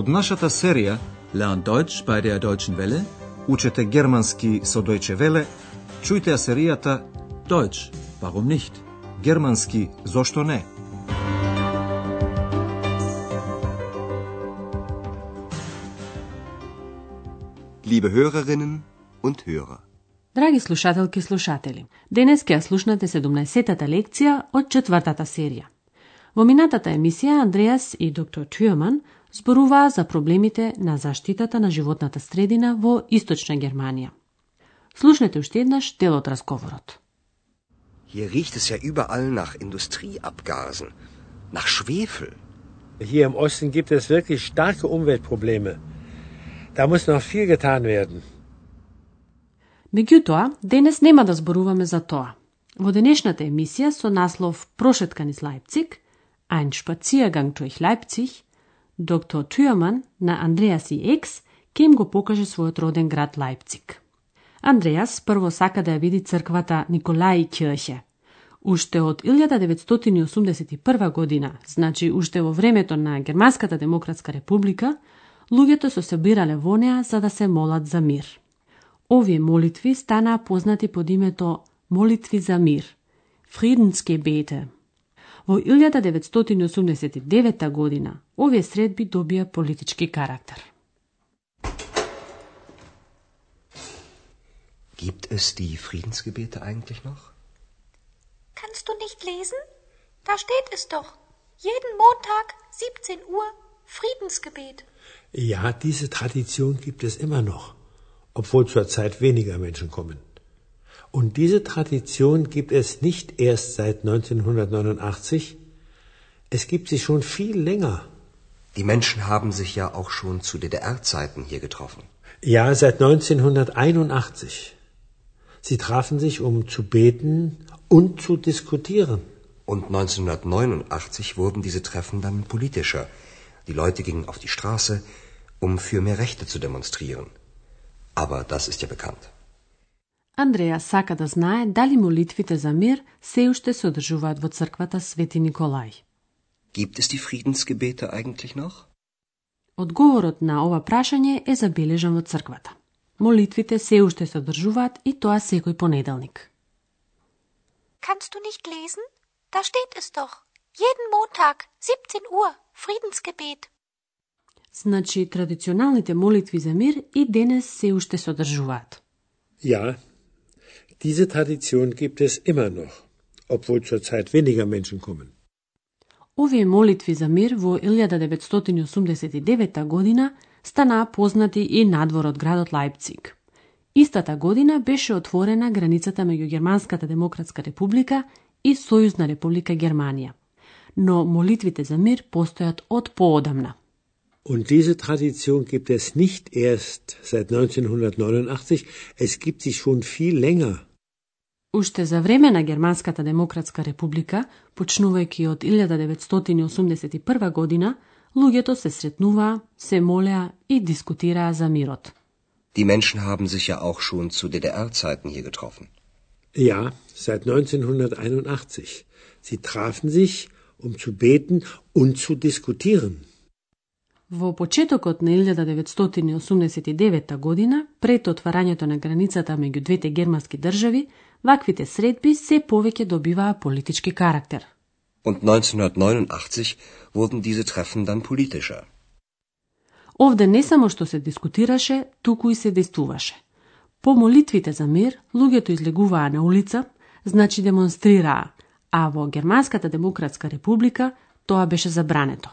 Од нашата серија Lernt Deutsch bei der Deutschen Welle. Учете германски со Deutsche Welle, чујте ја серијата Deutsch, warum nicht? Германски зошто не? Liebe Hörerinnen und Hörer. Драги слушателки и слушатели, денес ќе ја слушнате 17-тата лекција од четвртата серија. Во минатата емисија Андреас и доктор Тюрман зборуваа за проблемите на заштитата на животната средина во Источна Германија. Слушнете уште еднаш дел од разговорот. Hier riecht es ja überall nach Industrieabgasen, nach Schwefel. Hier im Osten gibt es wirklich starke Umweltprobleme. Da muss noch viel getan werden. Меѓутоа, денес нема да зборуваме за тоа. Во денешната емисија со наслов Прошетка низ Лајпциг, Ein Spaziergang durch Leipzig, доктор Тюрман на Андреас и Екс им го покаже својот роден град Лајпциг. Андреас прво сака да ја види црквата Николај Кјрхе. Уште од 1981 година, значи уште во времето на Германската демократска република, луѓето се собирале во неа за да се молат за мир. Овие молитви станаа познати под името молитви за мир, Friedensgebete. Во 1989 година овие средби добија политички карактер. Gibt es die Friedensgebete eigentlich noch? Kannst du nicht lesen? Da steht es doch. Jeden Montag, 17 Uhr, Friedensgebet. Ja, diese Tradition gibt es immer noch, obwohl zurzeit weniger Menschen kommen. Und diese Tradition gibt es nicht erst seit 1989, es gibt sie schon viel länger. Die Menschen haben sich ja auch schon zu DDR-Zeiten hier getroffen. Ja, seit 1981. Sie trafen sich, um zu beten und zu diskutieren. Und 1989 wurden diese Treffen dann politischer. Die Leute gingen auf die Straße, um für mehr Rechte zu demonstrieren. Aber das ist ja bekannt. Андреа сака да знае дали молитвите за мир се уште се одржуваат во црквата Свети Николај. Gibt es die Friedensgebete eigentlich noch? Одговорот на ова прашање е забележан во црквата. Молитвите се уште се одржуваат и тоа секој понеделник. Kannst du nicht lesen? Da steht es doch. Jeden Montag, 17 Uhr, Friedensgebet. Значи, традиционалните молитви за мир и денес се уште се одржуваат. Ja, diese Tradition gibt es immer noch, obwohl zurzeit weniger Menschen kommen. Овие молитви за мир во 1989 година станаа познати и надвор од градот Лајпциг. Истата година беше отворена границата меѓу Германската демократска република и Сојузна република Германија. Но молитвите за мир постојат од поодамна. Und diese Tradition gibt es nicht erst seit 1989, es gibt sie schon viel länger. Уште за време на Германската демократска република, почнувајќи од 1981 година, луѓето се сретнуваа, се молеа и дискутираа за мирот. Die Menschen haben sich ja auch schon zu DDR-Zeiten hier getroffen. Ja, seit 1981. Sie trafen sich, um zu beten und zu diskutieren. Во почетокот на 1989 година, пред отварањето на границата меѓу двете германски држави, ваквите средби се повеќе добиваа политички карактер. Und 1989 wurden diese Treffen dann politischer. Овде не само што се дискутираше, туку и се действуваше. По молитвите за мир, луѓето излегуваа на улица, значи демонстрираа, а во Германската демократска република тоа беше забрането.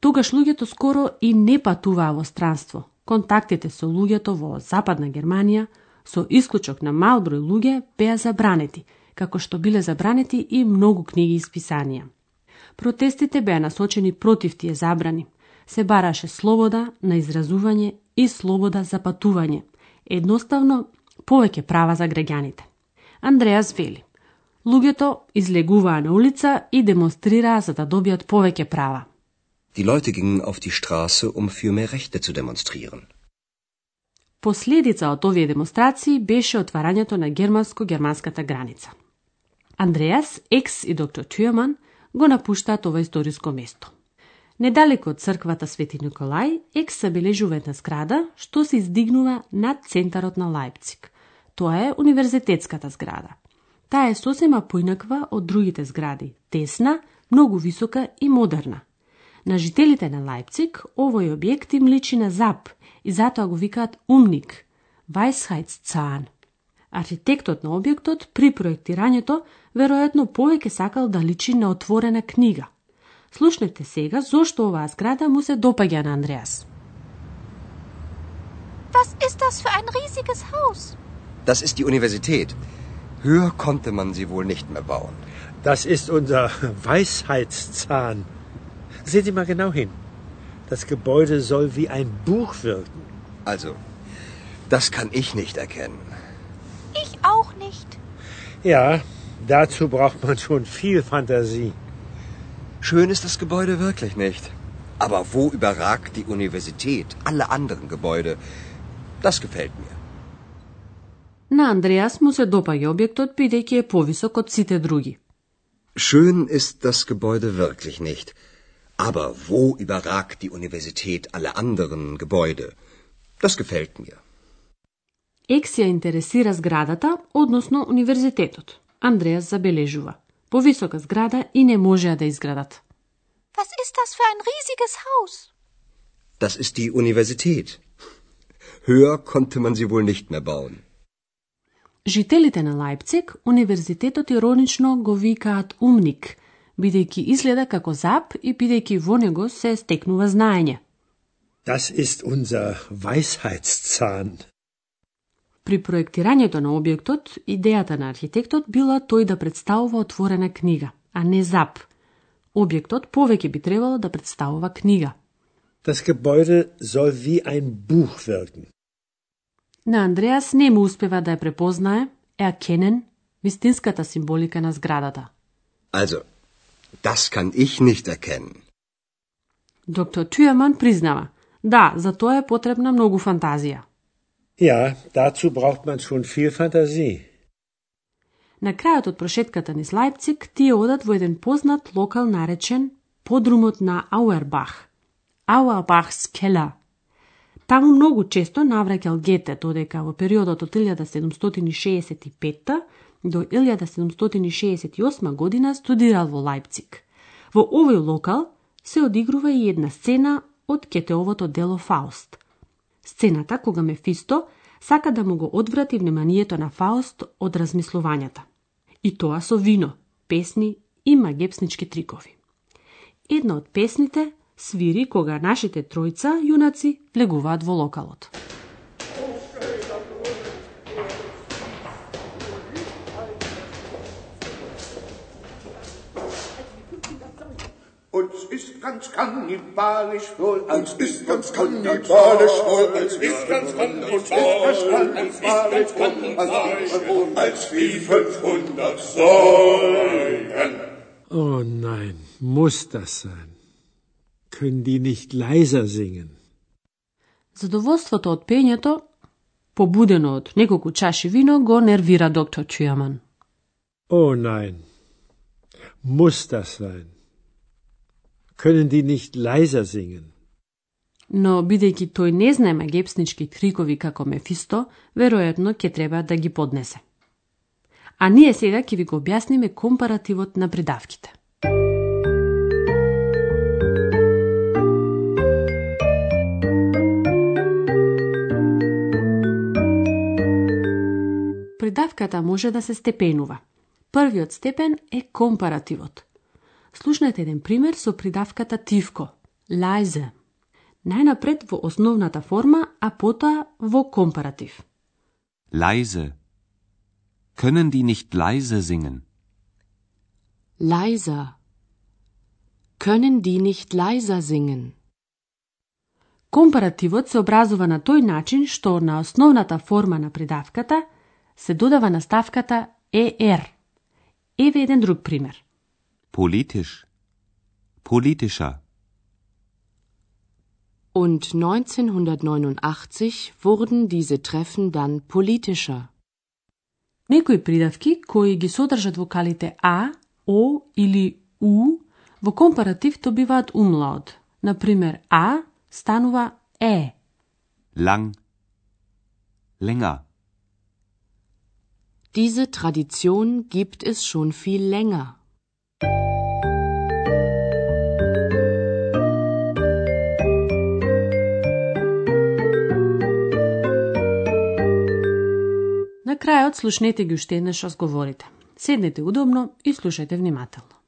Тогаш луѓето скоро и не патуваа во странство. Контактите со луѓето во Западна Германија, со исклучок на мал број луѓе, беа забранети, како што биле забранети и многу книги и списанија. Протестите беа насочени против тие забрани. Се бараше слобода на изразување и слобода за патување. Едноставно, повеќе права за граѓаните. Андреас вели. Луѓето излегуваа на улица и демонстрираа за да добијат повеќе права. Die Leute gingen auf die Straße, um für mehr Rechte zu demonstrieren. Последица од овие демонстрации беше отварањето на германско-германската граница. Андреас, Екс и доктор Тюрман го напуштаат ова историско место. Недалеко од црквата Свети Николај, екс забележува една зграда што се издигнува над центарот на Лајпциг. Тоа е универзитетската зграда. Таа е сосема поинаква од другите згради, тесна, многу висока и модерна. На жителите на Лајпциг овој објект им личи на зап и затоа го викаат умник, Weisheitszahn. Архитектот на објектот при проектирањето веројатно повеќе сакал да личи на отворена книга – Слушнете сега зошто оваа зграда му се допаѓа на Андреас. Was ist das für ein riesiges Haus? Das ist die Universität. Höher konnte man sie wohl nicht mehr bauen. Das ist unser Weisheitszahn. Sehen Sie mal genau hin. Das Gebäude soll wie ein Buch wirken. Also, das kann ich nicht erkennen. Ich auch nicht. Ja, dazu braucht man schon viel Fantasie. Schön ist das Gebäude wirklich nicht. Aber wo überragt die Universität alle anderen Gebäude? Das gefällt mir. На Андреас му се допаѓа објектот бидејќи е повисок од сите други. Schön ist das Gebäude wirklich nicht. Aber wo überragt die Universität alle anderen Gebäude? Das gefällt mir. Ексија интересира зградата, односно универзитетот. Андреас забележува повисока зграда и не можеа да изградат. Was ist das für ein riesiges Haus? Das ist die Universität. Höher konnte man sie wohl nicht mehr bauen. Жителите на Лајпциг универзитетот иронично го викаат умник, бидејќи изгледа како зап и бидејќи во него се стекнува знаење. Das ist unser Weisheitszahn. При проектирањето на објектот, идејата на архитектот била тој да представува отворена книга, а не зап. Објектот повеќе би требало да представува книга. Das Gebäude soll wie ein Buch wirken. На Андреас не му успева да ја препознае, е акенен, вистинската символика на зградата. Also, das kann ich nicht erkennen. Доктор Тюеман признава, да, за тоа е потребна многу фантазија. Ja, dazu braucht man schon viel Fantasie. На крајот од прошетката низ Лајпциг, тие одат во еден познат локал наречен подрумот на Ауербах, Ауербахс Келер. Таму многу често навраќал Гете, додека во периодот од 1765 до 1768 година студирал во Лајпциг. Во овој локал се одигрува и една сцена од Кетеовото дело Фауст – Сцената кога Мефисто сака да му го одврати вниманието на Фауст од размислувањата. И тоа со вино, песни и магепснички трикови. Една од песните свири кога нашите тројца јунаци влегуваат во локалот. Uns ist ganz kannibalisch wohl, uns ist ganz kannibalisch wohl, uns ist ganz kannibalisch wohl, als wie 500 Säulen. Oh nein, muss das sein? Können die nicht leiser singen? Задоволството од пењето, побудено од неколку чаши вино, го нервира доктор Чујаман. Oh nein, muss das sein? Können die nicht leiser singen? Но бидејќи тој не знае магепснички трикови како Мефисто, веројатно ќе треба да ги поднесе. А ние сега ќе ви го објасниме компаративот на придавките. Придавката може да се степенува. Првиот степен е компаративот – Слушнете еден пример со придавката тивко, leise. Најнапред во основната форма, а потоа во компаратив. Leise. Können die nicht leise singen? Leiser. Können die nicht leiser singen? Компаративот се образува на тој начин што на основната форма на придавката се додава наставката er. Еве еден друг пример. Politisch. Politischer. Und 1989 wurden diese Treffen dann politischer. Некои придавки кои ги содржат вокалите а, о или у во компаратив добиваат умлаот, Например, а станува е. lang, länger, Diese Tradition gibt es schon viel länger. Крајот слушнете ги уште еднаш разговорите. Седнете удобно и слушајте внимателно.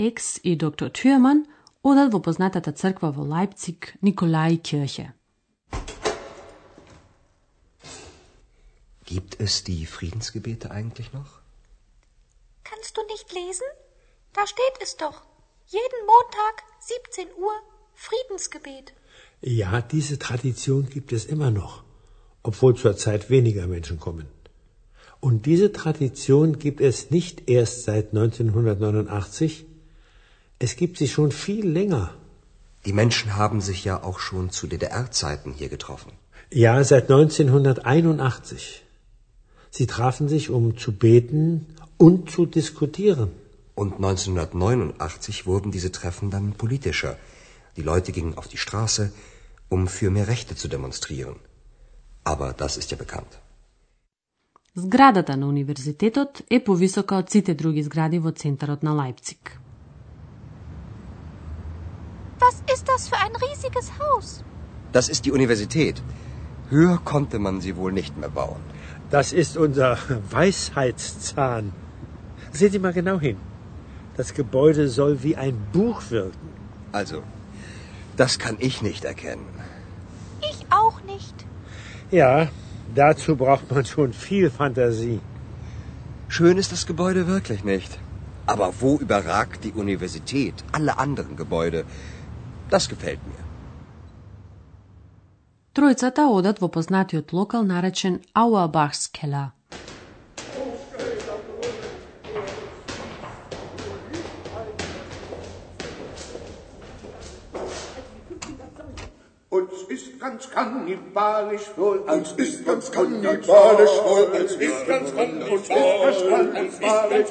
Андреас, Екс и доктор Тюрман одат во познатата црква во Лајпциг, Николај Кирхе. Gibt es die Friedensgebete eigentlich noch? Kannst du nicht lesen? Da steht es doch. Jeden Montag, 17 Uhr, Friedensgebet. Ja, diese Tradition gibt es immer noch, obwohl zurzeit weniger Menschen kommen. Und diese Tradition gibt es nicht erst seit 1989, es gibt sie schon viel länger. Die Menschen haben sich ja auch schon zu DDR-Zeiten hier getroffen. Ja, seit 1981. Sie trafen sich, um zu beten und zu diskutieren. Und 1989 wurden diese Treffen dann politischer. Die Leute gingen auf die Straße, um für mehr Rechte zu demonstrieren. Aber das ist ja bekannt. Зградата на универзитетот е повисока од сите други згради во центарот на Лајпциг. Was ist das für ein riesiges Haus? Das ist die Universität. Höher konnte man sie wohl nicht mehr bauen. Das ist unser Weisheitszahn. Seht ihr mal genau hin. Das Gebäude soll wie ein Buch wirken. Also, das kann ich nicht erkennen. Ich auch nicht. Ja, dazu braucht man schon viel Fantasie. Schön ist das Gebäude wirklich nicht. Aber wo überragt die Universität alle anderen Gebäude? Das gefällt mir. Тројцата одат во познатиот локал наречен Auerbachskeller. Uns ist ganz kannibalisch wohl, uns ist ganz kannibalisch wohl, uns ist ganz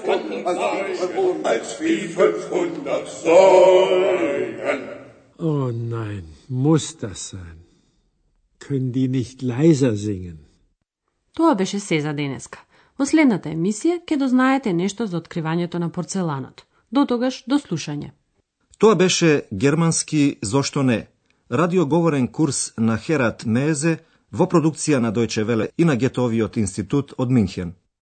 kannibalisch wohl, als wie 500 Säulen. Oh nein, muss das sein? Können die nicht leiser singen? Тоа беше се за денеска. Во следната емисија ќе дознаете нешто за откривањето на порцеланот. До тогаш, до слушање. Тоа беше германски Зошто не? Радиоговорен курс на Херат Мезе во продукција на Дојче Веле и на Гетовиот институт од Минхен.